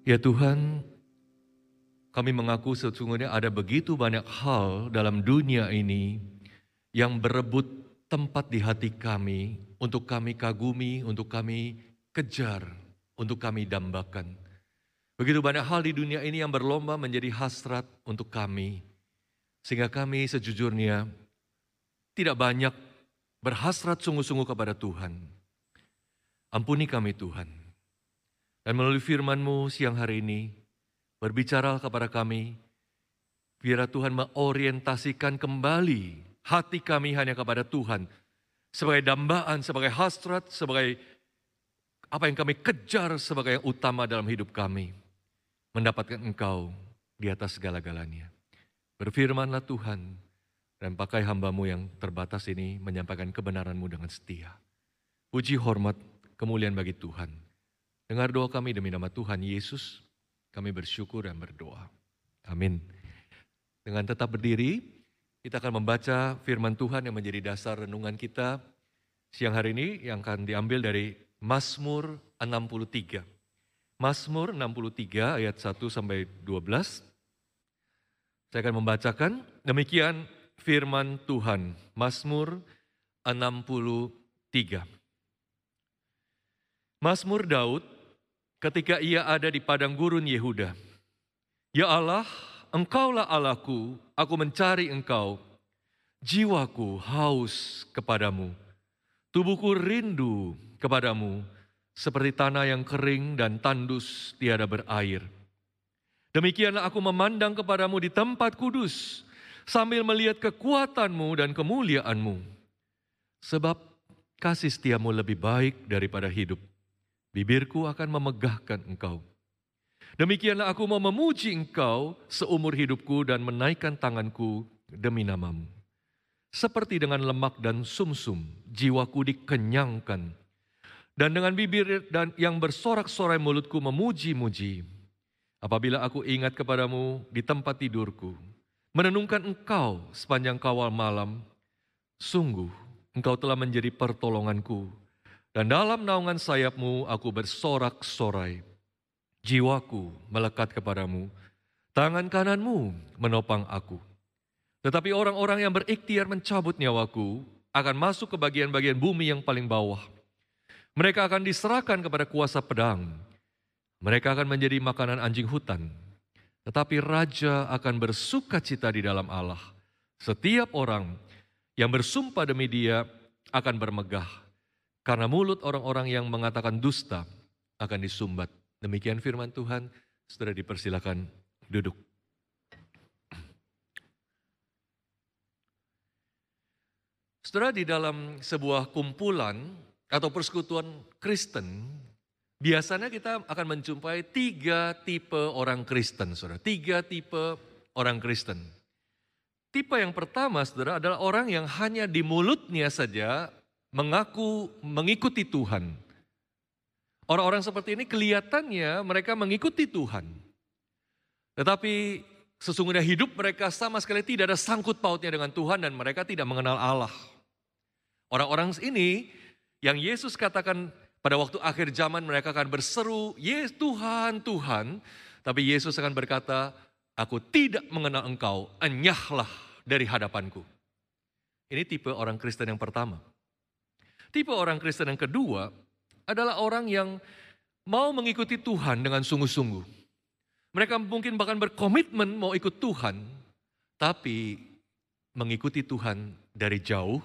Ya Tuhan, kami mengaku sesungguhnya ada begitu banyak hal dalam dunia ini yang berebut tempat di hati kami untuk kami kagumi, untuk kami kejar, untuk kami dambakan. Begitu banyak hal di dunia ini yang berlomba menjadi hasrat untuk kami. Sehingga kami sejujurnya tidak banyak berhasrat sungguh-sungguh kepada Tuhan. Ampuni kami Tuhan. Dan melalui firman-Mu siang hari ini, berbicara kepada kami, biar Tuhan mengorientasikan kembali hati kami hanya kepada Tuhan. Sebagai dambaan, sebagai hasrat, sebagai apa yang kami kejar sebagai yang utama dalam hidup kami. Mendapatkan Engkau di atas segala-galanya. Berfirmanlah Tuhan, dan pakai hambamu yang terbatas ini menyampaikan kebenaranmu dengan setia. Puji hormat kemuliaan bagi Tuhan. Dengar doa kami demi nama Tuhan Yesus, kami bersyukur dan berdoa. Amin. Dengan tetap berdiri, kita akan membaca firman Tuhan yang menjadi dasar renungan kita siang hari ini yang akan diambil dari Mazmur 63. Mazmur 63 ayat 1 sampai 12. Saya akan membacakan demikian firman Tuhan. Mazmur 63. Mazmur Daud ketika ia ada di padang gurun Yehuda. Ya Allah, Engkaulah Allahku, aku mencari Engkau. Jiwaku haus kepadamu. Tubuhku rindu kepadamu seperti tanah yang kering dan tandus tiada berair. Demikianlah aku memandang kepadamu di tempat kudus sambil melihat kekuatanmu dan kemuliaanmu. Sebab kasih setiamu lebih baik daripada hidup bibirku akan memegahkan engkau. Demikianlah aku mau memuji engkau seumur hidupku dan menaikkan tanganku demi namamu. Seperti dengan lemak dan sumsum, jiwaku dikenyangkan. Dan dengan bibir dan yang bersorak-sorai mulutku memuji-muji. Apabila aku ingat kepadamu di tempat tidurku, menenungkan engkau sepanjang kawal malam, sungguh engkau telah menjadi pertolonganku dan dalam naungan sayapmu aku bersorak-sorai. Jiwaku melekat kepadamu, tangan kananmu menopang aku. Tetapi orang-orang yang berikhtiar mencabut nyawaku akan masuk ke bagian-bagian bumi yang paling bawah. Mereka akan diserahkan kepada kuasa pedang. Mereka akan menjadi makanan anjing hutan. Tetapi raja akan bersuka cita di dalam Allah. Setiap orang yang bersumpah demi dia akan bermegah karena mulut orang-orang yang mengatakan dusta akan disumbat. Demikian firman Tuhan, sudah dipersilakan duduk. Setelah di dalam sebuah kumpulan atau persekutuan Kristen, biasanya kita akan menjumpai tiga tipe orang Kristen, saudara. Tiga tipe orang Kristen. Tipe yang pertama, saudara, adalah orang yang hanya di mulutnya saja mengaku mengikuti Tuhan. Orang-orang seperti ini kelihatannya mereka mengikuti Tuhan. Tetapi sesungguhnya hidup mereka sama sekali tidak ada sangkut pautnya dengan Tuhan dan mereka tidak mengenal Allah. Orang-orang ini yang Yesus katakan pada waktu akhir zaman mereka akan berseru, Yes Tuhan, Tuhan. Tapi Yesus akan berkata, aku tidak mengenal engkau, enyahlah dari hadapanku. Ini tipe orang Kristen yang pertama. Tipe orang Kristen yang kedua adalah orang yang mau mengikuti Tuhan dengan sungguh-sungguh. Mereka mungkin bahkan berkomitmen mau ikut Tuhan, tapi mengikuti Tuhan dari jauh,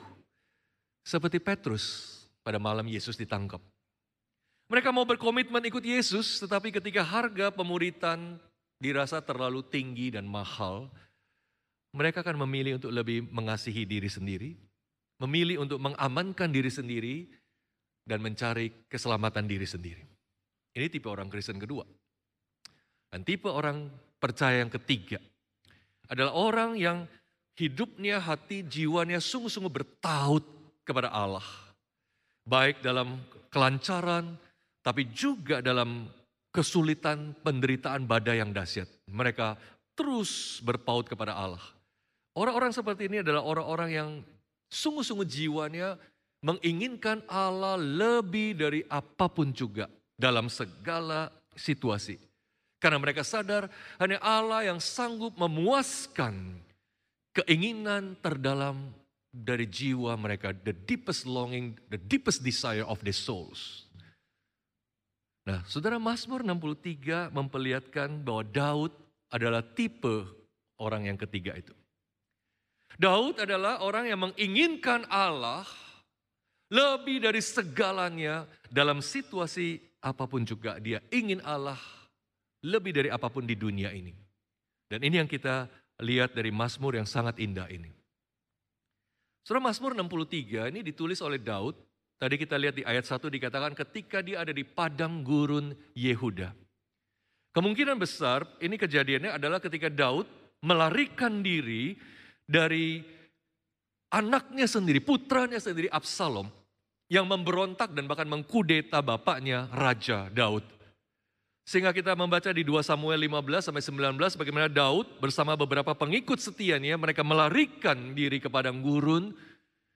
seperti Petrus pada malam Yesus ditangkap. Mereka mau berkomitmen ikut Yesus, tetapi ketika harga pemuritan dirasa terlalu tinggi dan mahal, mereka akan memilih untuk lebih mengasihi diri sendiri, memilih untuk mengamankan diri sendiri dan mencari keselamatan diri sendiri. Ini tipe orang Kristen kedua. Dan tipe orang percaya yang ketiga adalah orang yang hidupnya, hati, jiwanya sungguh-sungguh bertaut kepada Allah. Baik dalam kelancaran, tapi juga dalam kesulitan, penderitaan, badai yang dahsyat. Mereka terus berpaut kepada Allah. Orang-orang seperti ini adalah orang-orang yang sungguh-sungguh jiwanya menginginkan Allah lebih dari apa pun juga dalam segala situasi. Karena mereka sadar hanya Allah yang sanggup memuaskan keinginan terdalam dari jiwa mereka, the deepest longing, the deepest desire of their souls. Nah, saudara Mazmur 63 memperlihatkan bahwa Daud adalah tipe orang yang ketiga itu. Daud adalah orang yang menginginkan Allah lebih dari segalanya dalam situasi apa pun juga dia ingin Allah lebih dari apa pun di dunia ini. Dan ini yang kita lihat dari Mazmur yang sangat indah ini. Surah Mazmur 63 ini ditulis oleh Daud. Tadi kita lihat di ayat 1 dikatakan ketika dia ada di padang gurun Yehuda. Kemungkinan besar ini kejadiannya adalah ketika Daud melarikan diri dari anaknya sendiri, putranya sendiri Absalom yang memberontak dan bahkan mengkudeta bapaknya Raja Daud. Sehingga kita membaca di 2 Samuel 15 sampai 19 bagaimana Daud bersama beberapa pengikut setianya mereka melarikan diri ke padang gurun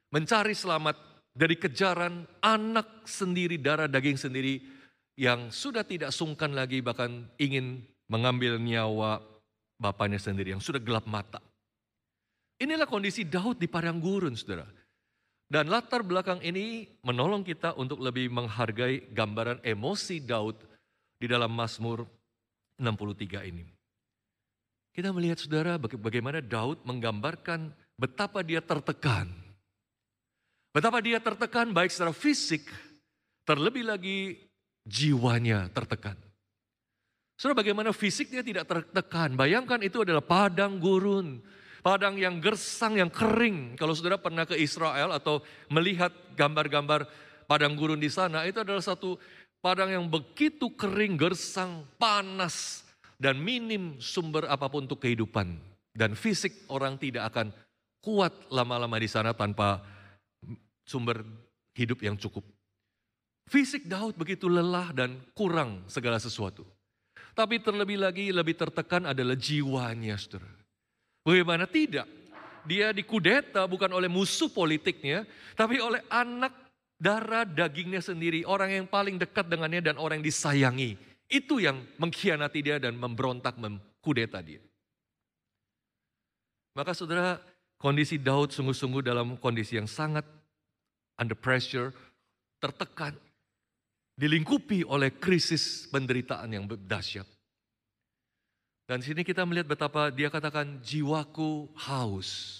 mencari selamat dari kejaran anak sendiri darah daging sendiri yang sudah tidak sungkan lagi bahkan ingin mengambil nyawa bapaknya sendiri yang sudah gelap mata. Inilah kondisi Daud di padang gurun, saudara. Dan latar belakang ini menolong kita untuk lebih menghargai gambaran emosi Daud di dalam Mazmur 63 ini. Kita melihat saudara bagaimana Daud menggambarkan betapa dia tertekan. Betapa dia tertekan baik secara fisik, terlebih lagi jiwanya tertekan. Saudara bagaimana fisiknya tidak tertekan. Bayangkan itu adalah padang gurun Padang yang gersang, yang kering. Kalau saudara pernah ke Israel atau melihat gambar-gambar padang gurun di sana, itu adalah satu padang yang begitu kering, gersang, panas, dan minim sumber apa pun untuk kehidupan. Dan fisik orang tidak akan kuat lama-lama di sana tanpa sumber hidup yang cukup. Fisik Daud begitu lelah dan kurang segala sesuatu. Tapi terlebih lagi lebih tertekan adalah jiwanya, saudara. Bagaimana tidak? Dia dikudeta bukan oleh musuh politiknya, tapi oleh anak darah dagingnya sendiri, orang yang paling dekat dengannya dan orang yang disayangi. Itu yang mengkhianati dia dan memberontak, mengkudeta dia. Maka saudara, kondisi Daud sungguh-sungguh dalam kondisi yang sangat under pressure, tertekan, dilingkupi oleh krisis penderitaan yang dahsyat. Dan sini kita melihat betapa dia katakan jiwaku haus,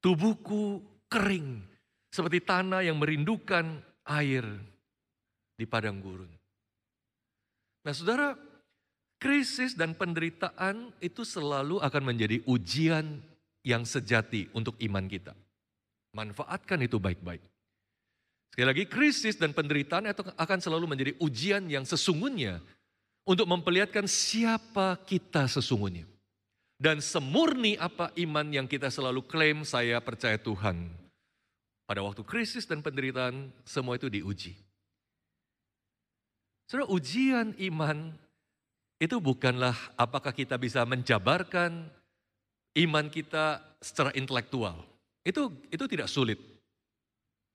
tubuhku kering, seperti tanah yang merindukan air di padang gurun. Nah saudara, krisis dan penderitaan itu selalu akan menjadi ujian yang sejati untuk iman kita. Manfaatkan itu baik-baik. Sekali lagi, krisis dan penderitaan itu akan selalu menjadi ujian yang sesungguhnya untuk memperlihatkan siapa kita sesungguhnya. Dan semurni apa iman yang kita selalu klaim saya percaya Tuhan. Pada waktu krisis dan penderitaan semua itu diuji. Saudara ujian iman itu bukanlah apakah kita bisa menjabarkan iman kita secara intelektual. Itu itu tidak sulit.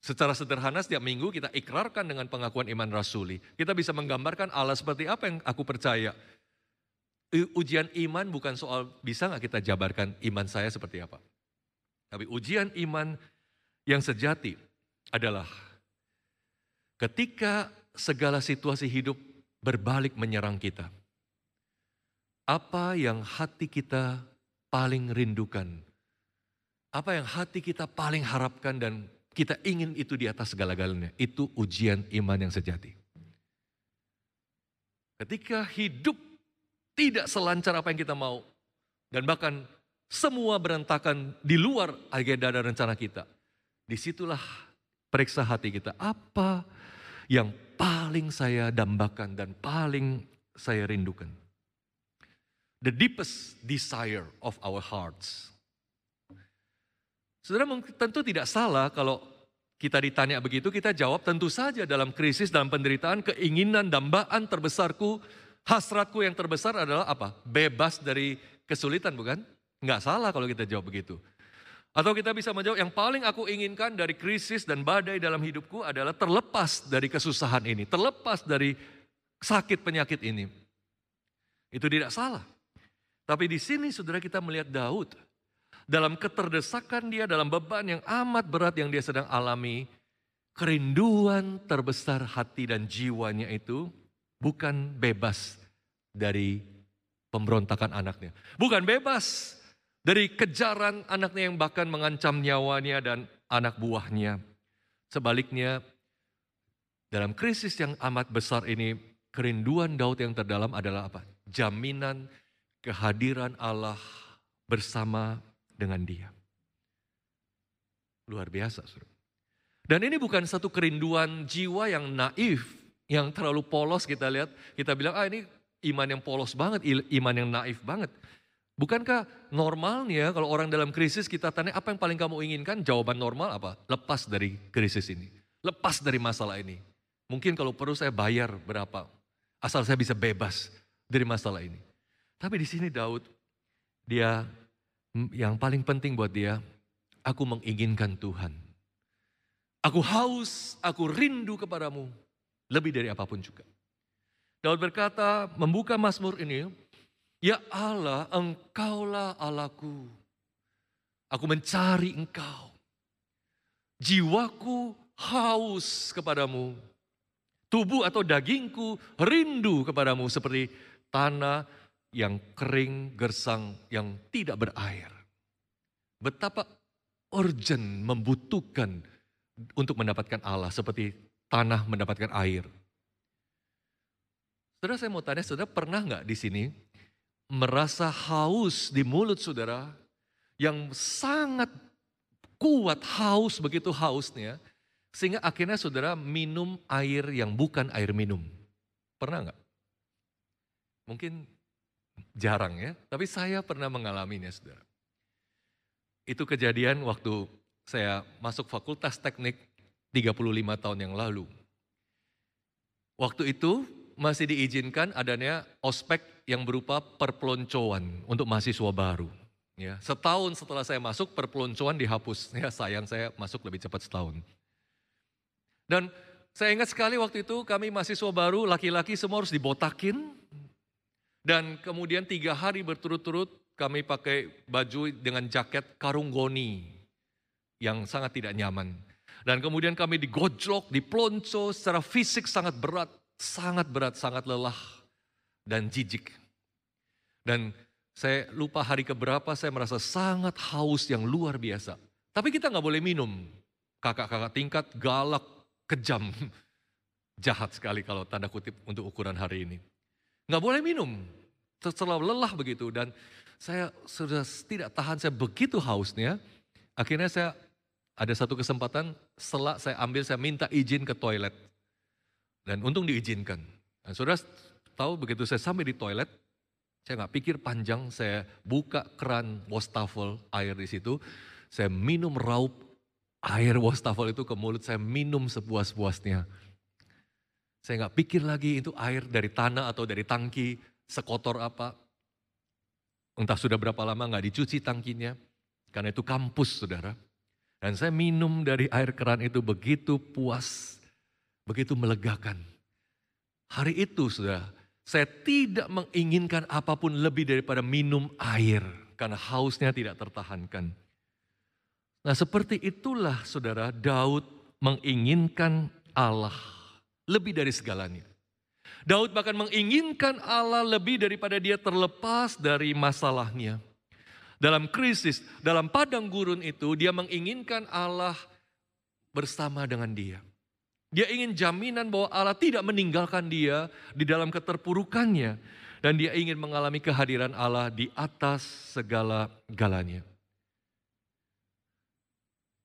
Secara sederhana setiap minggu kita ikrarkan dengan pengakuan iman rasuli. Kita bisa menggambarkan Allah seperti apa yang aku percaya. Ujian iman bukan soal bisa nggak kita jabarkan iman saya seperti apa. Tapi ujian iman yang sejati adalah ketika segala situasi hidup berbalik menyerang kita. Apa yang hati kita paling rindukan? Apa yang hati kita paling harapkan dan kita ingin itu di atas segala-galanya. Itu ujian iman yang sejati. Ketika hidup tidak selancar apa yang kita mau. Dan bahkan semua berantakan di luar agenda dan rencana kita. Di situlah periksa hati kita. Apa yang paling saya dambakan dan paling saya rindukan. The deepest desire of our hearts Saudara tentu tidak salah kalau kita ditanya begitu, kita jawab tentu saja dalam krisis, dalam penderitaan, keinginan, dambaan terbesarku, hasratku yang terbesar adalah apa? Bebas dari kesulitan bukan? Enggak salah kalau kita jawab begitu. Atau kita bisa menjawab yang paling aku inginkan dari krisis dan badai dalam hidupku adalah terlepas dari kesusahan ini, terlepas dari sakit penyakit ini. Itu tidak salah. Tapi di sini saudara kita melihat Daud. Dalam keterdesakan dia, dalam beban yang amat berat yang dia sedang alami. Kerinduan terbesar hati dan jiwanya itu bukan bebas dari pemberontakan anaknya. Bukan bebas dari kejaran anaknya yang bahkan mengancam nyawanya dan anak buahnya. Sebaliknya, dalam krisis yang amat besar ini, kerinduan Daud yang terdalam adalah apa? Jaminan kehadiran Allah bersama dengan dia. Luar biasa, suruh. Dan ini bukan satu kerinduan jiwa yang naif, yang terlalu polos kita lihat. Kita bilang, ah ini iman yang polos banget, iman yang naif banget. Bukankah normalnya kalau orang dalam krisis kita tanya apa yang paling kamu inginkan? Jawaban normal apa? Lepas dari krisis ini. Lepas dari masalah ini. Mungkin kalau perlu saya bayar berapa. Asal saya bisa bebas dari masalah ini. Tapi di sini Daud, dia yang paling penting buat dia, aku menginginkan Tuhan. Aku haus, aku rindu kepadamu, lebih dari apa pun juga. Daud berkata, membuka Mazmur ini, Ya Allah, engkaulah Allahku. Aku mencari engkau. Jiwaku haus kepadamu. Tubuh atau dagingku rindu kepadamu seperti tanah yang kering, gersang, yang tidak berair. Betapa urgent membutuhkan untuk mendapatkan Allah seperti tanah mendapatkan air. Saudara saya mau tanya, saudara pernah nggak di sini merasa haus di mulut saudara yang sangat kuat haus begitu hausnya sehingga akhirnya saudara minum air yang bukan air minum. Pernah nggak? Mungkin Jarang ya, tapi saya pernah mengalaminya saudara. Itu kejadian waktu saya masuk fakultas teknik 35 tahun yang lalu. Waktu itu masih diizinkan adanya ospek yang berupa perpeloncoan untuk mahasiswa baru. Ya, setahun setelah saya masuk perpeloncoan dihapus. Ya, sayang saya masuk lebih cepat setahun. Dan saya ingat sekali waktu itu kami mahasiswa baru, laki-laki semua harus dibotakin, dan kemudian tiga hari berturut-turut kami pakai baju dengan jaket karung goni yang sangat tidak nyaman. Dan kemudian kami digojlok, diplonco secara fisik sangat berat, sangat berat, sangat lelah dan jijik. Dan saya lupa hari keberapa saya merasa sangat haus yang luar biasa. Tapi kita nggak boleh minum. Kakak-kakak tingkat galak, kejam, jahat sekali kalau tanda kutip untuk ukuran hari ini. Nggak boleh minum. Terlalu lelah begitu. Dan saya sudah tidak tahan, saya begitu hausnya. Akhirnya saya ada satu kesempatan setelah saya ambil, saya minta izin ke toilet. Dan untung diizinkan. Dan saudara tahu begitu saya sampai di toilet, saya nggak pikir panjang, saya buka keran wastafel air di situ, saya minum raup air wastafel itu ke mulut, saya minum sepuas-puasnya. Saya nggak pikir lagi itu air dari tanah atau dari tangki, sekotor apa. Entah sudah berapa lama nggak dicuci tangkinya, karena itu kampus saudara. Dan saya minum dari air keran itu begitu puas, begitu melegakan. Hari itu sudah, saya tidak menginginkan apa pun lebih daripada minum air, karena hausnya tidak tertahankan. Nah seperti itulah saudara Daud menginginkan Allah lebih dari segalanya. Daud bahkan menginginkan Allah lebih daripada dia terlepas dari masalahnya. Dalam krisis, dalam padang gurun itu, dia menginginkan Allah bersama dengan dia. Dia ingin jaminan bahwa Allah tidak meninggalkan dia di dalam keterpurukannya. Dan dia ingin mengalami kehadiran Allah di atas segala galanya.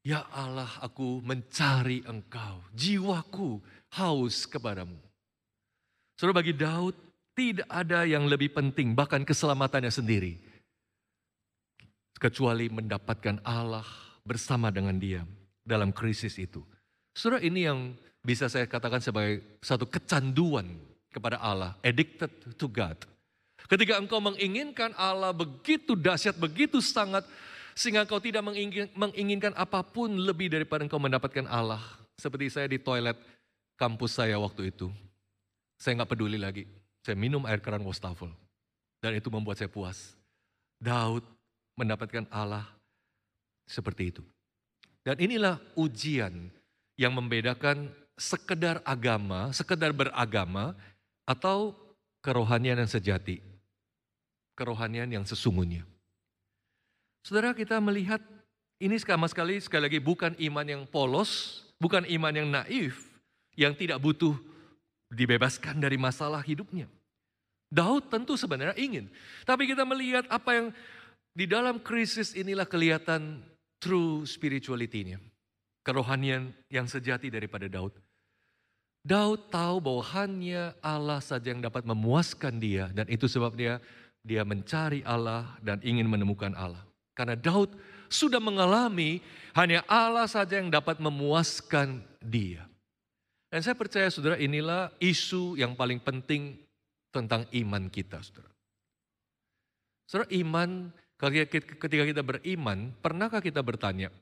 Ya Allah, aku mencari engkau. Jiwaku haus kepadamu. Saudara bagi Daud tidak ada yang lebih penting bahkan keselamatannya sendiri. Kecuali mendapatkan Allah bersama dengan dia dalam krisis itu. Saudara ini yang bisa saya katakan sebagai satu kecanduan kepada Allah. Addicted to God. Ketika engkau menginginkan Allah begitu dahsyat, begitu sangat. Sehingga engkau tidak menginginkan apa pun lebih daripada engkau mendapatkan Allah. Seperti saya di toilet kampus saya waktu itu. Saya nggak peduli lagi. Saya minum air keran wastafel. Dan itu membuat saya puas. Daud mendapatkan Allah seperti itu. Dan inilah ujian yang membedakan sekedar agama, sekedar beragama, atau kerohanian yang sejati. Kerohanian yang sesungguhnya. Saudara kita melihat ini sekali, sekali lagi bukan iman yang polos, bukan iman yang naif, yang tidak butuh dibebaskan dari masalah hidupnya. Daud tentu sebenarnya ingin. Tapi kita melihat apa yang di dalam krisis inilah kelihatan true spirituality-nya. Kerohanian yang sejati daripada Daud. Daud tahu bahwa hanya Allah saja yang dapat memuaskan dia dan itu sebabnya dia mencari Allah dan ingin menemukan Allah. Karena Daud sudah mengalami hanya Allah saja yang dapat memuaskan dia. Dan saya percaya saudara inilah isu yang paling penting tentang iman kita saudara. Saudara iman, ketika kita beriman, pernahkah kita bertanya,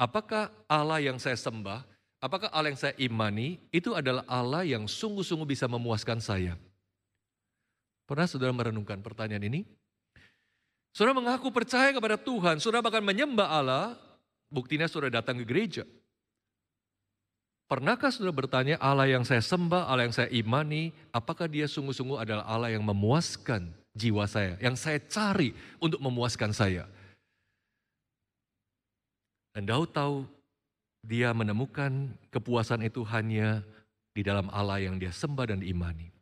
apakah Allah yang saya sembah Apakah Allah yang saya imani itu adalah Allah yang sungguh-sungguh bisa memuaskan saya? Pernah saudara merenungkan pertanyaan ini? Saudara mengaku percaya kepada Tuhan, saudara bahkan menyembah Allah, buktinya saudara datang ke gereja. Pernahkah saudara bertanya Allah yang saya sembah, Allah yang saya imani, apakah dia sungguh-sungguh adalah Allah yang memuaskan jiwa saya, yang saya cari untuk memuaskan saya? Dan Daud tahu dia menemukan kepuasan itu hanya di dalam Allah yang dia sembah dan diimani.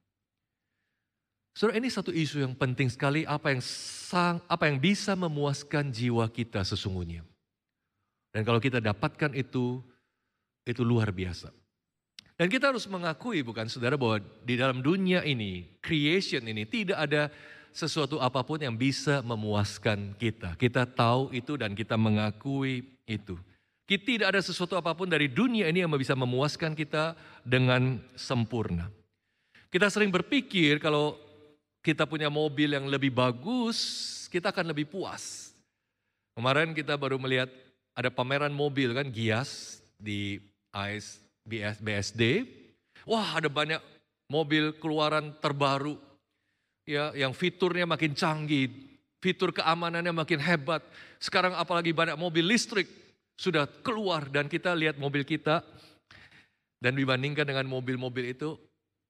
Saudara, ini satu isu yang penting sekali apa yang sang, apa yang bisa memuaskan jiwa kita sesungguhnya. Dan kalau kita dapatkan itu, itu luar biasa. Dan kita harus mengakui bukan saudara bahwa di dalam dunia ini, creation ini tidak ada sesuatu apa pun yang bisa memuaskan kita. Kita tahu itu dan kita mengakui itu. Tidak ada sesuatu apa pun dari dunia ini yang bisa memuaskan kita dengan sempurna. Kita sering berpikir kalau kita punya mobil yang lebih bagus, kita akan lebih puas. Kemarin kita baru melihat ada pameran mobil kan Gias di ICE BS, BSD. Wah, ada banyak mobil keluaran terbaru ya yang fiturnya makin canggih, fitur keamanannya makin hebat. Sekarang apalagi banyak mobil listrik sudah keluar dan kita lihat mobil kita dan dibandingkan dengan mobil-mobil itu,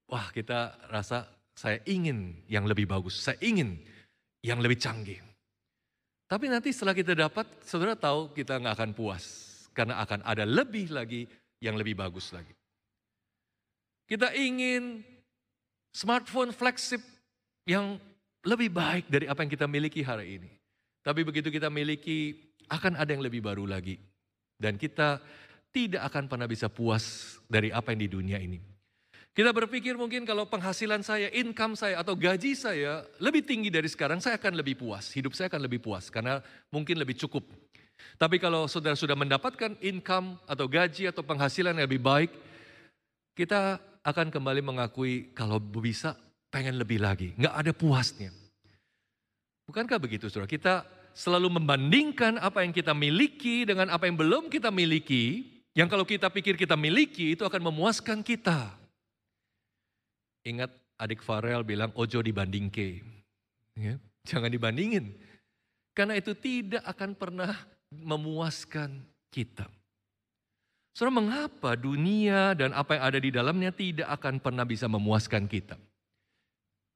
wah kita rasa saya ingin yang lebih bagus, saya ingin yang lebih canggih. Tapi nanti setelah kita dapat, saudara tahu kita nggak akan puas. Karena akan ada lebih lagi yang lebih bagus lagi. Kita ingin smartphone flagship yang lebih baik dari apa yang kita miliki hari ini. Tapi begitu kita miliki, akan ada yang lebih baru lagi. Dan kita tidak akan pernah bisa puas dari apa yang di dunia ini. Kita berpikir mungkin kalau penghasilan saya, income saya atau gaji saya lebih tinggi dari sekarang, saya akan lebih puas. Hidup saya akan lebih puas karena mungkin lebih cukup. Tapi kalau saudara sudah mendapatkan income atau gaji atau penghasilan yang lebih baik, kita akan kembali mengakui kalau bisa pengen lebih lagi. Nggak ada puasnya. Bukankah begitu saudara? Kita selalu membandingkan apa yang kita miliki dengan apa yang belum kita miliki, yang kalau kita pikir kita miliki itu akan memuaskan kita. Ingat adik Farel bilang ojo dibandingke. Ya, jangan dibandingin. Karena itu tidak akan pernah memuaskan kita. Saudara, mengapa dunia dan apa yang ada di dalamnya tidak akan pernah bisa memuaskan kita?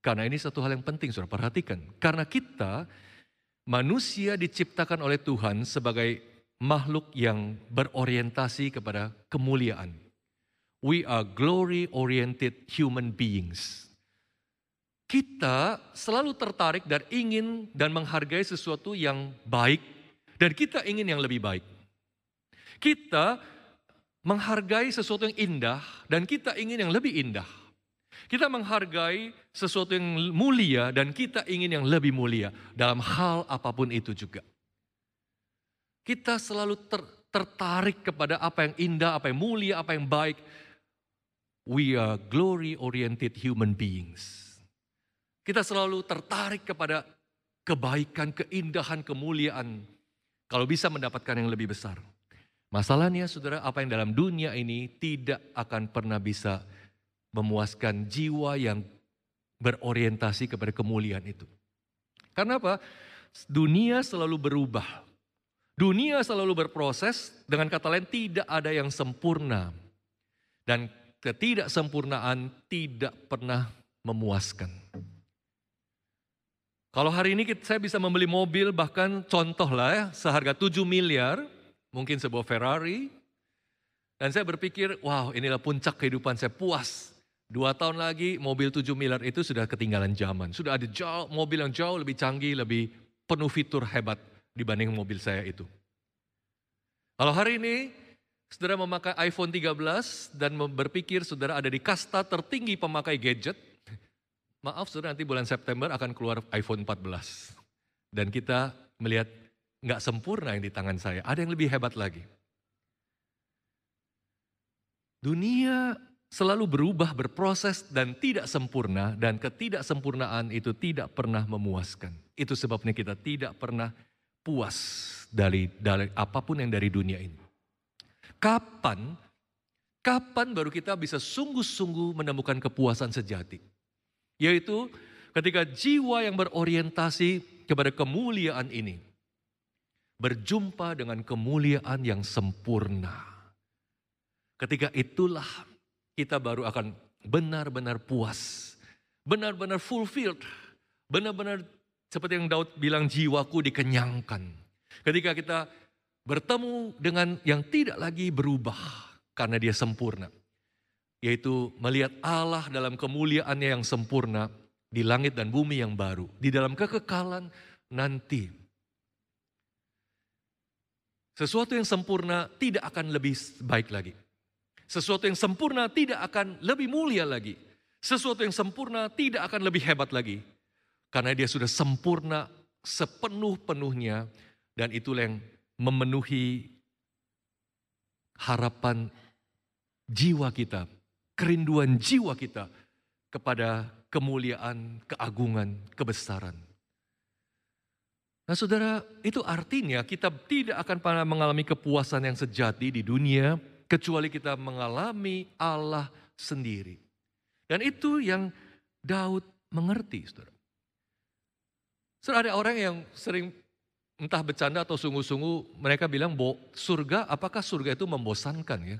Karena ini satu hal yang penting, saudara perhatikan. Karena kita manusia diciptakan oleh Tuhan sebagai makhluk yang berorientasi kepada kemuliaan. We are glory-oriented human beings. Kita selalu tertarik dan ingin dan menghargai sesuatu yang baik dan kita ingin yang lebih baik. Kita menghargai sesuatu yang indah dan kita ingin yang lebih indah. Kita menghargai sesuatu yang mulia dan kita ingin yang lebih mulia dalam hal apa pun itu juga. Kita selalu ter, tertarik kepada apa yang indah, apa yang mulia, apa yang baik. We are glory-oriented human beings. Kita selalu tertarik kepada kebaikan, keindahan, kemuliaan. Kalau bisa mendapatkan yang lebih besar. Masalahnya saudara, apa yang dalam dunia ini tidak akan pernah bisa memuaskan jiwa yang berorientasi kepada kemuliaan itu. Karena apa? Dunia selalu berubah. Dunia selalu berproses, dengan kata lain tidak ada yang sempurna. Dan ketidaksempurnaan tidak pernah memuaskan. Kalau hari ini saya bisa membeli mobil bahkan contoh lah ya, seharga 7 miliar, mungkin sebuah Ferrari. Dan saya berpikir, wow inilah puncak kehidupan saya puas. Dua tahun lagi mobil 7 miliar itu sudah ketinggalan zaman. Sudah ada jauh, mobil yang jauh lebih canggih, lebih penuh fitur hebat dibanding mobil saya itu. Kalau hari ini saudara memakai iPhone 13 dan berpikir saudara ada di kasta tertinggi pemakai gadget, Maaf saudara nanti bulan September akan keluar iPhone 14. Dan kita melihat nggak sempurna yang di tangan saya, ada yang lebih hebat lagi. Dunia selalu berubah, berproses dan tidak sempurna dan ketidaksempurnaan itu tidak pernah memuaskan. Itu sebabnya kita tidak pernah puas dari, dari apa pun yang dari dunia ini. Kapan kapan baru kita bisa sungguh-sungguh menemukan kepuasan sejati? Yaitu ketika jiwa yang berorientasi kepada kemuliaan ini berjumpa dengan kemuliaan yang sempurna. Ketika itulah kita baru akan benar-benar puas, benar-benar fulfilled, benar-benar seperti yang Daud bilang jiwaku dikenyangkan. Ketika kita bertemu dengan yang tidak lagi berubah karena dia sempurna yaitu melihat Allah dalam kemuliaannya yang sempurna di langit dan bumi yang baru, di dalam kekekalan nanti. Sesuatu yang sempurna tidak akan lebih baik lagi. Sesuatu yang sempurna tidak akan lebih mulia lagi. Sesuatu yang sempurna tidak akan lebih hebat lagi. Karena dia sudah sempurna sepenuh-penuhnya dan itulah yang memenuhi harapan jiwa kita kerinduan jiwa kita kepada kemuliaan, keagungan, kebesaran. Nah saudara, itu artinya kita tidak akan pernah mengalami kepuasan yang sejati di dunia, kecuali kita mengalami Allah sendiri. Dan itu yang Daud mengerti, saudara. Saudara ada orang yang sering entah bercanda atau sungguh-sungguh mereka bilang, surga, apakah surga itu membosankan ya?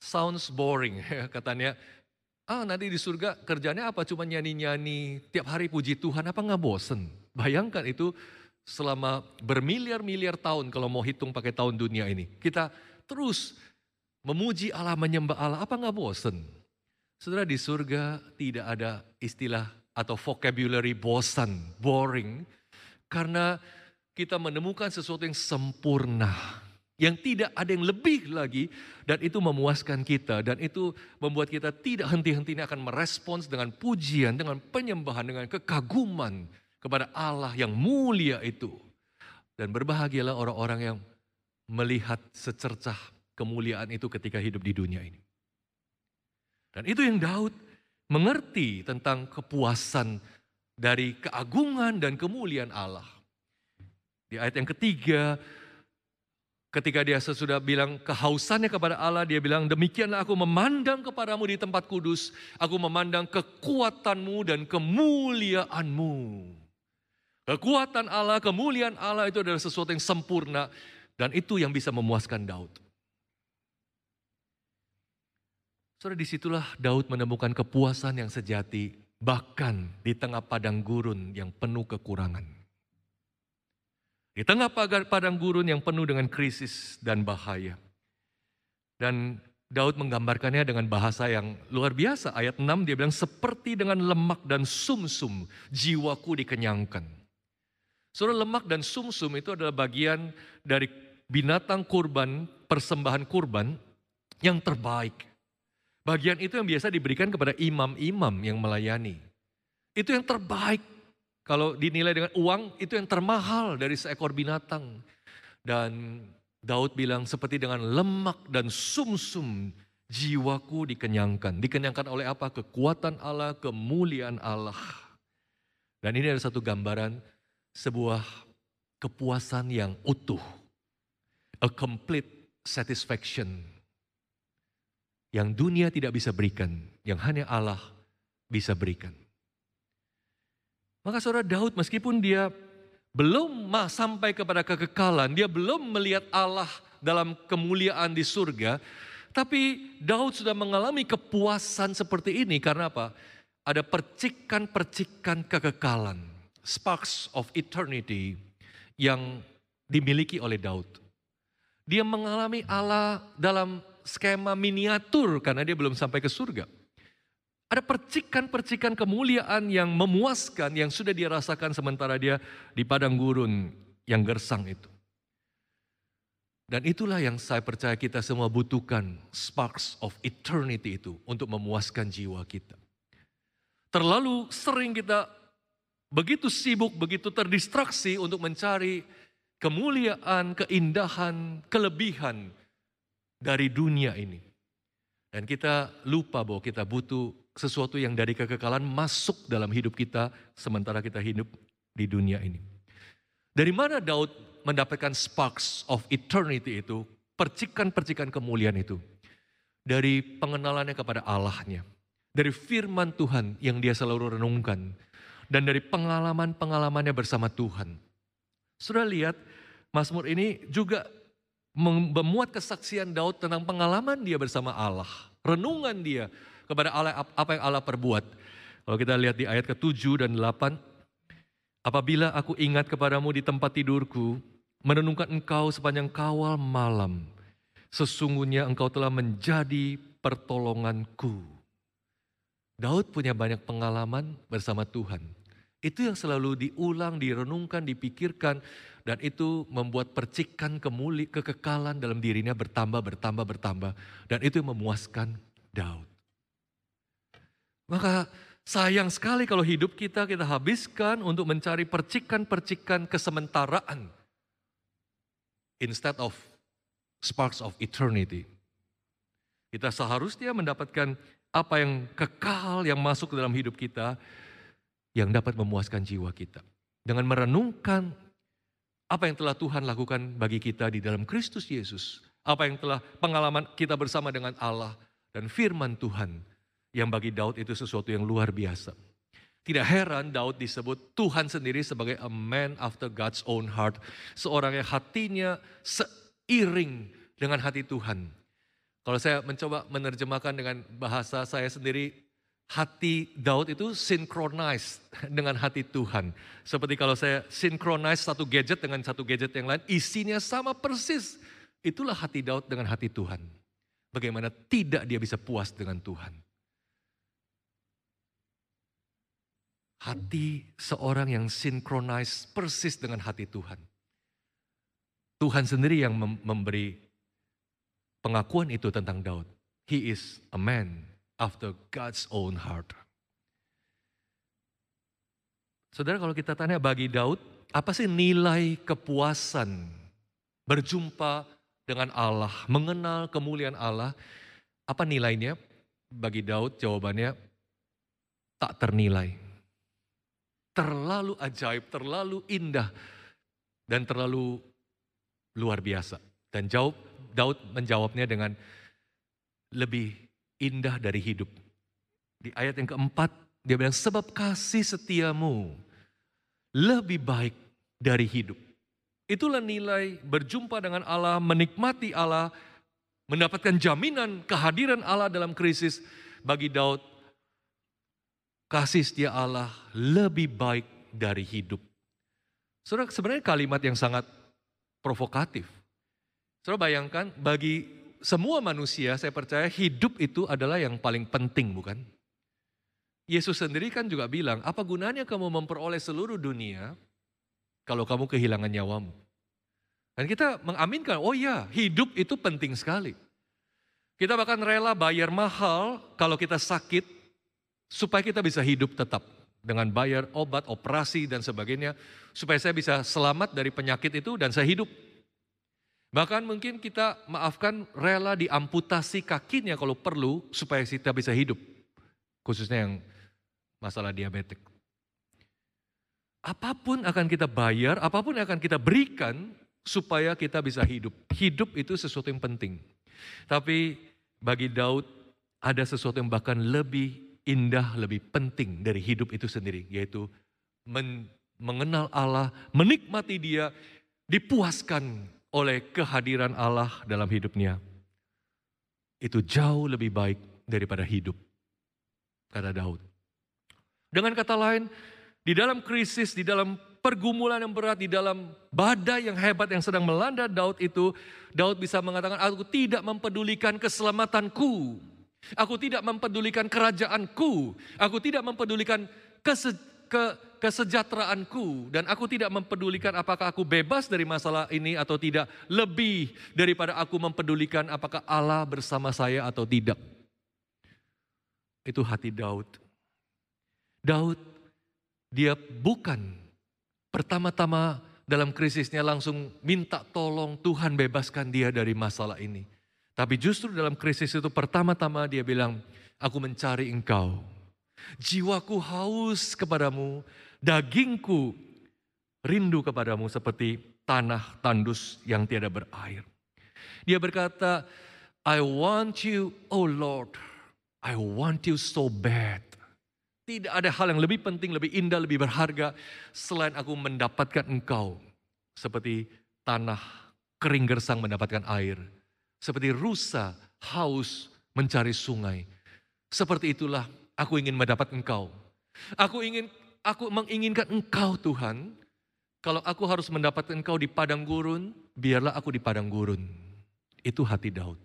Sounds boring katanya. Ah nanti di surga kerjanya apa? Cuma nyanyi-nyanyi tiap hari puji Tuhan apa nggak bosen? Bayangkan itu selama bermiliar-miliar tahun kalau mau hitung pakai tahun dunia ini. Kita terus memuji Allah, menyembah Allah, apa nggak bosen? Saudara di surga tidak ada istilah atau vocabulary bosan, boring. Karena kita menemukan sesuatu yang sempurna yang tidak ada yang lebih lagi dan itu memuaskan kita dan itu membuat kita tidak henti-hentinya akan merespons dengan pujian, dengan penyembahan, dengan kekaguman kepada Allah yang mulia itu. Dan berbahagialah orang-orang yang melihat secercah kemuliaan itu ketika hidup di dunia ini. Dan itu yang Daud mengerti tentang kepuasan dari keagungan dan kemuliaan Allah. Di ayat yang ketiga, Ketika dia sesudah bilang kehausannya kepada Allah, dia bilang, demikianlah aku memandang kepadamu di tempat kudus, aku memandang kekuatanmu dan kemuliaanmu. Kekuatan Allah, kemuliaan Allah itu adalah sesuatu yang sempurna dan itu yang bisa memuaskan Daud. Saudara di situlah Daud menemukan kepuasan yang sejati bahkan di tengah padang gurun yang penuh kekurangan. Di tengah padang gurun yang penuh dengan krisis dan bahaya. Dan Daud menggambarkannya dengan bahasa yang luar biasa. Ayat 6 dia bilang, seperti dengan lemak dan sumsum, -sum, jiwaku dikenyangkan. Surah lemak dan sumsum -sum itu adalah bagian dari binatang kurban, persembahan kurban yang terbaik. Bagian itu yang biasa diberikan kepada imam-imam yang melayani. Itu yang terbaik kalau dinilai dengan uang itu yang termahal dari seekor binatang. Dan Daud bilang seperti dengan lemak dan sumsum -sum, jiwaku dikenyangkan. Dikenyangkan oleh apa? Kekuatan Allah, kemuliaan Allah. Dan ini ada satu gambaran sebuah kepuasan yang utuh. A complete satisfaction. Yang dunia tidak bisa berikan, yang hanya Allah bisa berikan. Maka saudara Daud meskipun dia belum sampai kepada kekekalan, dia belum melihat Allah dalam kemuliaan di surga, tapi Daud sudah mengalami kepuasan seperti ini karena apa? Ada percikan-percikan kekekalan, sparks of eternity yang dimiliki oleh Daud. Dia mengalami Allah dalam skema miniatur karena dia belum sampai ke surga. Ada percikan-percikan kemuliaan yang memuaskan yang sudah dia rasakan sementara dia di padang gurun yang gersang itu. Dan itulah yang saya percaya kita semua butuhkan, sparks of eternity itu untuk memuaskan jiwa kita. Terlalu sering kita begitu sibuk, begitu terdistraksi untuk mencari kemuliaan, keindahan, kelebihan dari dunia ini. Dan kita lupa bahwa kita butuh sesuatu yang dari kekekalan masuk dalam hidup kita sementara kita hidup di dunia ini. Dari mana Daud mendapatkan sparks of eternity itu, percikan-percikan kemuliaan itu? Dari pengenalannya kepada Allahnya, dari firman Tuhan yang dia selalu renungkan, dan dari pengalaman-pengalamannya bersama Tuhan. Sudah lihat, Mazmur ini juga memuat kesaksian Daud tentang pengalaman dia bersama Allah, renungan dia kepada Allah apa yang Allah perbuat. Kalau kita lihat di ayat ke-7 dan 8, apabila aku ingat kepadamu di tempat tidurku, menenungkan engkau sepanjang kawal malam, sesungguhnya engkau telah menjadi pertolonganku. Daud punya banyak pengalaman bersama Tuhan. Itu yang selalu diulang, direnungkan, dipikirkan, dan itu membuat percikan kemuli, kekekalan dalam dirinya bertambah, bertambah, bertambah. Dan itu memuaskan Daud. Maka sayang sekali kalau hidup kita kita habiskan untuk mencari percikan-percikan kesementaraan instead of sparks of eternity. Kita seharusnya mendapatkan apa yang kekal yang masuk ke dalam hidup kita yang dapat memuaskan jiwa kita. Dengan merenungkan apa yang telah Tuhan lakukan bagi kita di dalam Kristus Yesus. Apa yang telah pengalaman kita bersama dengan Allah dan firman Tuhan yang bagi Daud itu sesuatu yang luar biasa. Tidak heran Daud disebut Tuhan sendiri sebagai a man after God's own heart. Seorang yang hatinya seiring dengan hati Tuhan. Kalau saya mencoba menerjemahkan dengan bahasa saya sendiri, hati Daud itu synchronize dengan hati Tuhan. Seperti kalau saya synchronize satu gadget dengan satu gadget yang lain, isinya sama persis. Itulah hati Daud dengan hati Tuhan. Bagaimana tidak dia bisa puas dengan Tuhan. Hati seorang yang sinkronis persis dengan hati Tuhan. Tuhan sendiri yang memberi pengakuan itu tentang Daud. He is a man after God's own heart. Saudara kalau kita tanya bagi Daud, apa sih nilai kepuasan berjumpa dengan Allah, mengenal kemuliaan Allah? Apa nilainya? Bagi Daud jawabannya tak ternilai terlalu ajaib, terlalu indah, dan terlalu luar biasa. Dan jawab, Daud menjawabnya dengan lebih indah dari hidup. Di ayat yang keempat, dia bilang, sebab kasih setiamu lebih baik dari hidup. Itulah nilai berjumpa dengan Allah, menikmati Allah, mendapatkan jaminan kehadiran Allah dalam krisis bagi Daud kasih setia Allah lebih baik dari hidup. Saudara, sebenarnya kalimat yang sangat provokatif. Saudara bayangkan, bagi semua manusia saya percaya hidup itu adalah yang paling penting bukan? Yesus sendiri kan juga bilang, apa gunanya kamu memperoleh seluruh dunia kalau kamu kehilangan nyawamu? Dan kita mengaminkan, oh ya hidup itu penting sekali. Kita bahkan rela bayar mahal kalau kita sakit, supaya kita bisa hidup tetap dengan bayar obat, operasi dan sebagainya supaya saya bisa selamat dari penyakit itu dan saya hidup. Bahkan mungkin kita maafkan rela diamputasi kakinya kalau perlu supaya kita bisa hidup. Khususnya yang masalah diabetes. Apa pun akan kita bayar, apa pun akan kita berikan supaya kita bisa hidup. Hidup itu sesuatu yang penting. Tapi bagi Daud ada sesuatu yang bahkan lebih indah, lebih penting dari hidup itu sendiri, yaitu men mengenal Allah, menikmati Dia, dipuaskan oleh kehadiran Allah dalam hidupnya. Itu jauh lebih baik daripada hidup, kata Daud. Dengan kata lain, di dalam krisis, di dalam pergumulan yang berat, di dalam badai yang hebat yang sedang melanda Daud itu, Daud bisa mengatakan, aku tidak mempedulikan keselamatanku. Aku tidak mempedulikan kerajaanku. Aku tidak mempedulikan kese, ke, kesejahteraanku. Dan aku tidak mempedulikan apakah aku bebas dari masalah ini atau tidak. Lebih daripada aku mempedulikan apakah Allah bersama saya atau tidak. Itu hati Daud. Daud, dia bukan pertama-tama dalam krisisnya langsung minta tolong Tuhan bebaskan dia dari masalah ini. Tapi justru dalam krisis itu pertama-tama dia bilang, aku mencari engkau. Jiwaku haus kepadamu, dagingku rindu kepadamu seperti tanah tandus yang tiada berair. Dia berkata, I want you, oh Lord, I want you so bad. Tidak ada hal yang lebih penting, lebih indah, lebih berharga selain aku mendapatkan engkau. Seperti tanah kering gersang mendapatkan air seperti rusa haus mencari sungai. Seperti itulah aku ingin mendapat engkau. Aku ingin aku menginginkan engkau Tuhan. Kalau aku harus mendapat engkau di padang gurun, biarlah aku di padang gurun. Itu hati Daud.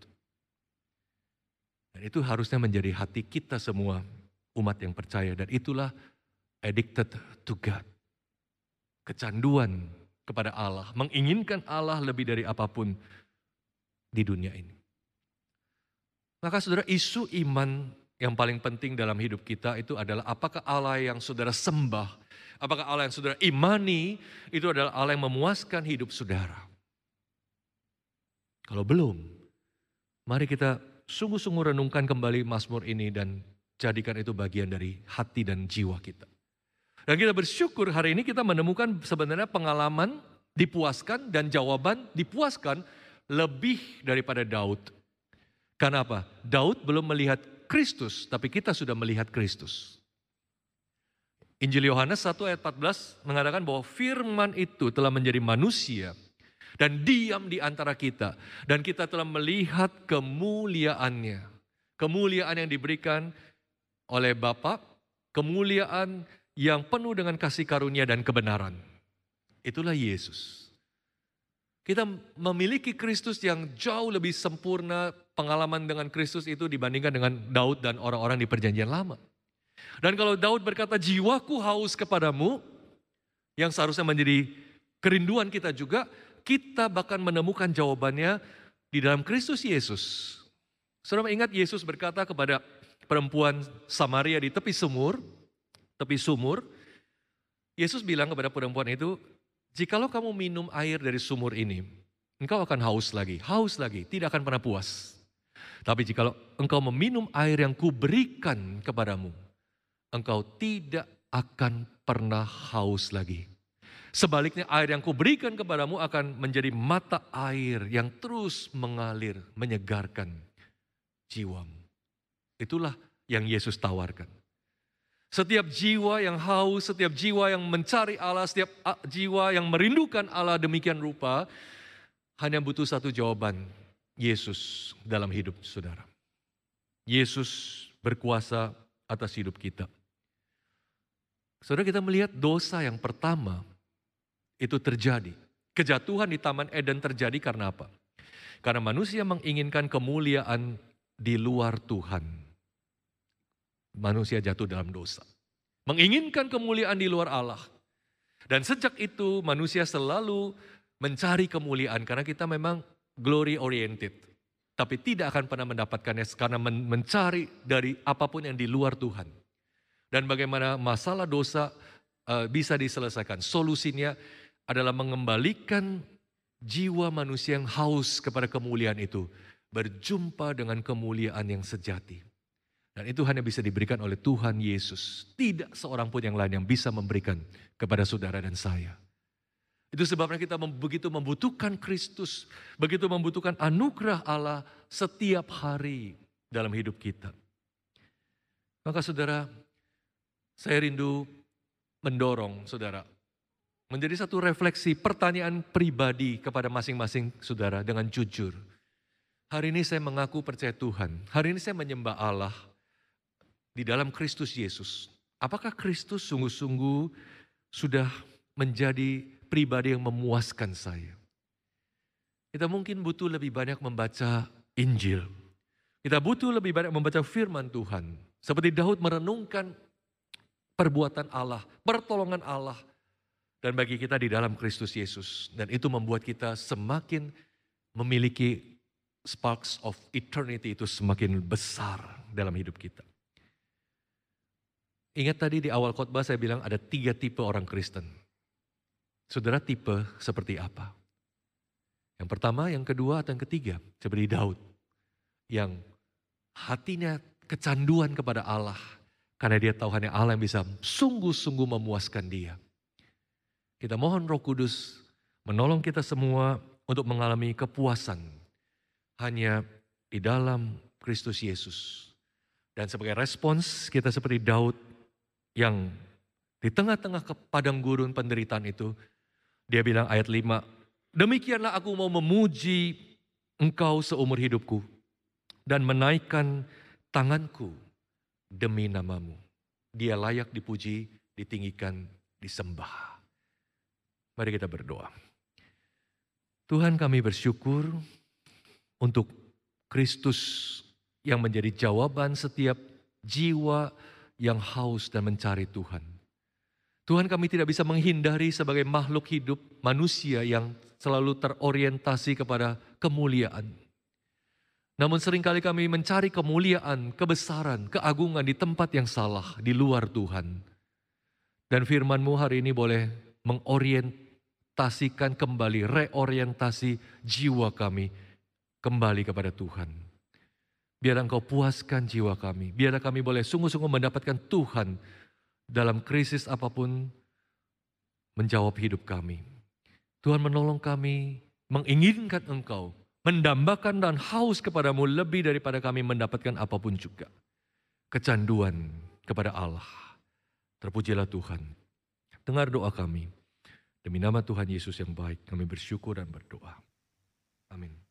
Dan itu harusnya menjadi hati kita semua umat yang percaya. Dan itulah addicted to God. Kecanduan kepada Allah. Menginginkan Allah lebih dari apa pun di dunia ini. Maka saudara isu iman yang paling penting dalam hidup kita itu adalah apakah Allah yang saudara sembah, apakah Allah yang saudara imani itu adalah Allah yang memuaskan hidup saudara. Kalau belum, mari kita sungguh-sungguh renungkan kembali Mazmur ini dan jadikan itu bagian dari hati dan jiwa kita. Dan kita bersyukur hari ini kita menemukan sebenarnya pengalaman dipuaskan dan jawaban dipuaskan lebih daripada Daud. Karena apa? Daud belum melihat Kristus, tapi kita sudah melihat Kristus. Injil Yohanes 1 ayat 14 mengatakan bahwa firman itu telah menjadi manusia dan diam di antara kita. Dan kita telah melihat kemuliaannya. Kemuliaan yang diberikan oleh Bapa, kemuliaan yang penuh dengan kasih karunia dan kebenaran. Itulah Yesus. Kita memiliki Kristus yang jauh lebih sempurna pengalaman dengan Kristus itu dibandingkan dengan Daud dan orang-orang di perjanjian lama. Dan kalau Daud berkata jiwaku haus kepadamu, yang seharusnya menjadi kerinduan kita juga, kita bahkan menemukan jawabannya di dalam Kristus Yesus. Saudara ingat Yesus berkata kepada perempuan Samaria di tepi sumur, tepi sumur, Yesus bilang kepada perempuan itu, Jikalau kamu minum air dari sumur ini, engkau akan haus lagi, haus lagi, tidak akan pernah puas. Tapi jikalau engkau meminum air yang kuberikan kepadamu, engkau tidak akan pernah haus lagi. Sebaliknya air yang kuberikan kepadamu akan menjadi mata air yang terus mengalir, menyegarkan jiwamu. Itulah yang Yesus tawarkan. Setiap jiwa yang haus, setiap jiwa yang mencari Allah, setiap jiwa yang merindukan Allah demikian rupa, hanya butuh satu jawaban, Yesus dalam hidup saudara. Yesus berkuasa atas hidup kita. Saudara kita melihat dosa yang pertama itu terjadi. Kejatuhan di Taman Eden terjadi karena apa? Karena manusia menginginkan kemuliaan di luar Tuhan manusia jatuh dalam dosa. Menginginkan kemuliaan di luar Allah. Dan sejak itu manusia selalu mencari kemuliaan karena kita memang glory oriented. Tapi tidak akan pernah mendapatkannya karena mencari dari apa pun yang di luar Tuhan. Dan bagaimana masalah dosa uh, bisa diselesaikan. Solusinya adalah mengembalikan jiwa manusia yang haus kepada kemuliaan itu. Berjumpa dengan kemuliaan yang sejati. Dan itu hanya bisa diberikan oleh Tuhan Yesus. Tidak seorang pun yang lain yang bisa memberikan kepada saudara dan saya. Itu sebabnya kita begitu membutuhkan Kristus, begitu membutuhkan anugerah Allah setiap hari dalam hidup kita. Maka saudara, saya rindu mendorong saudara menjadi satu refleksi pertanyaan pribadi kepada masing-masing saudara dengan jujur. Hari ini saya mengaku percaya Tuhan. Hari ini saya menyembah Allah di dalam Kristus Yesus. Apakah Kristus sungguh-sungguh sudah menjadi pribadi yang memuaskan saya? Kita mungkin butuh lebih banyak membaca Injil. Kita butuh lebih banyak membaca firman Tuhan. Seperti Daud merenungkan perbuatan Allah, pertolongan Allah, dan bagi kita di dalam Kristus Yesus. Dan itu membuat kita semakin memiliki sparks of eternity itu semakin besar dalam hidup kita. Ingat tadi di awal khotbah saya bilang ada tiga tipe orang Kristen. Saudara tipe seperti apa? Yang pertama, yang kedua, atau yang ketiga. Seperti Daud. Yang hatinya kecanduan kepada Allah. Karena dia tahu hanya Allah yang bisa sungguh-sungguh memuaskan dia. Kita mohon Roh Kudus menolong kita semua untuk mengalami kepuasan hanya di dalam Kristus Yesus. Dan sebagai respons kita seperti Daud yang di tengah-tengah padang gurun penderitaan itu, dia bilang ayat 5, Demikianlah aku mau memuji engkau seumur hidupku dan menaikkan tanganku demi namamu. Dia layak dipuji, ditinggikan, disembah. Mari kita berdoa. Tuhan kami bersyukur untuk Kristus yang menjadi jawaban setiap jiwa yang haus dan mencari Tuhan. Tuhan kami tidak bisa menghindari sebagai makhluk hidup manusia yang selalu terorientasi kepada kemuliaan. Namun sering kali kami mencari kemuliaan, kebesaran, keagungan di tempat yang salah, di luar Tuhan. Dan firman-Mu hari ini boleh mengorientasi orientasikan kembali, reorientasi jiwa kami kembali kepada Tuhan. Biar Engkau puaskan jiwa kami, biar kami boleh sungguh-sungguh mendapatkan Tuhan dalam krisis apa pun menjawab hidup kami. Tuhan menolong kami menginginkan Engkau, mendambakan dan haus kepadamu lebih daripada kami mendapatkan apa pun juga. Kecanduan kepada Allah. Terpujilah Tuhan. Dengar doa kami. Demi nama Tuhan Yesus yang baik, kami bersyukur dan berdoa. Amin.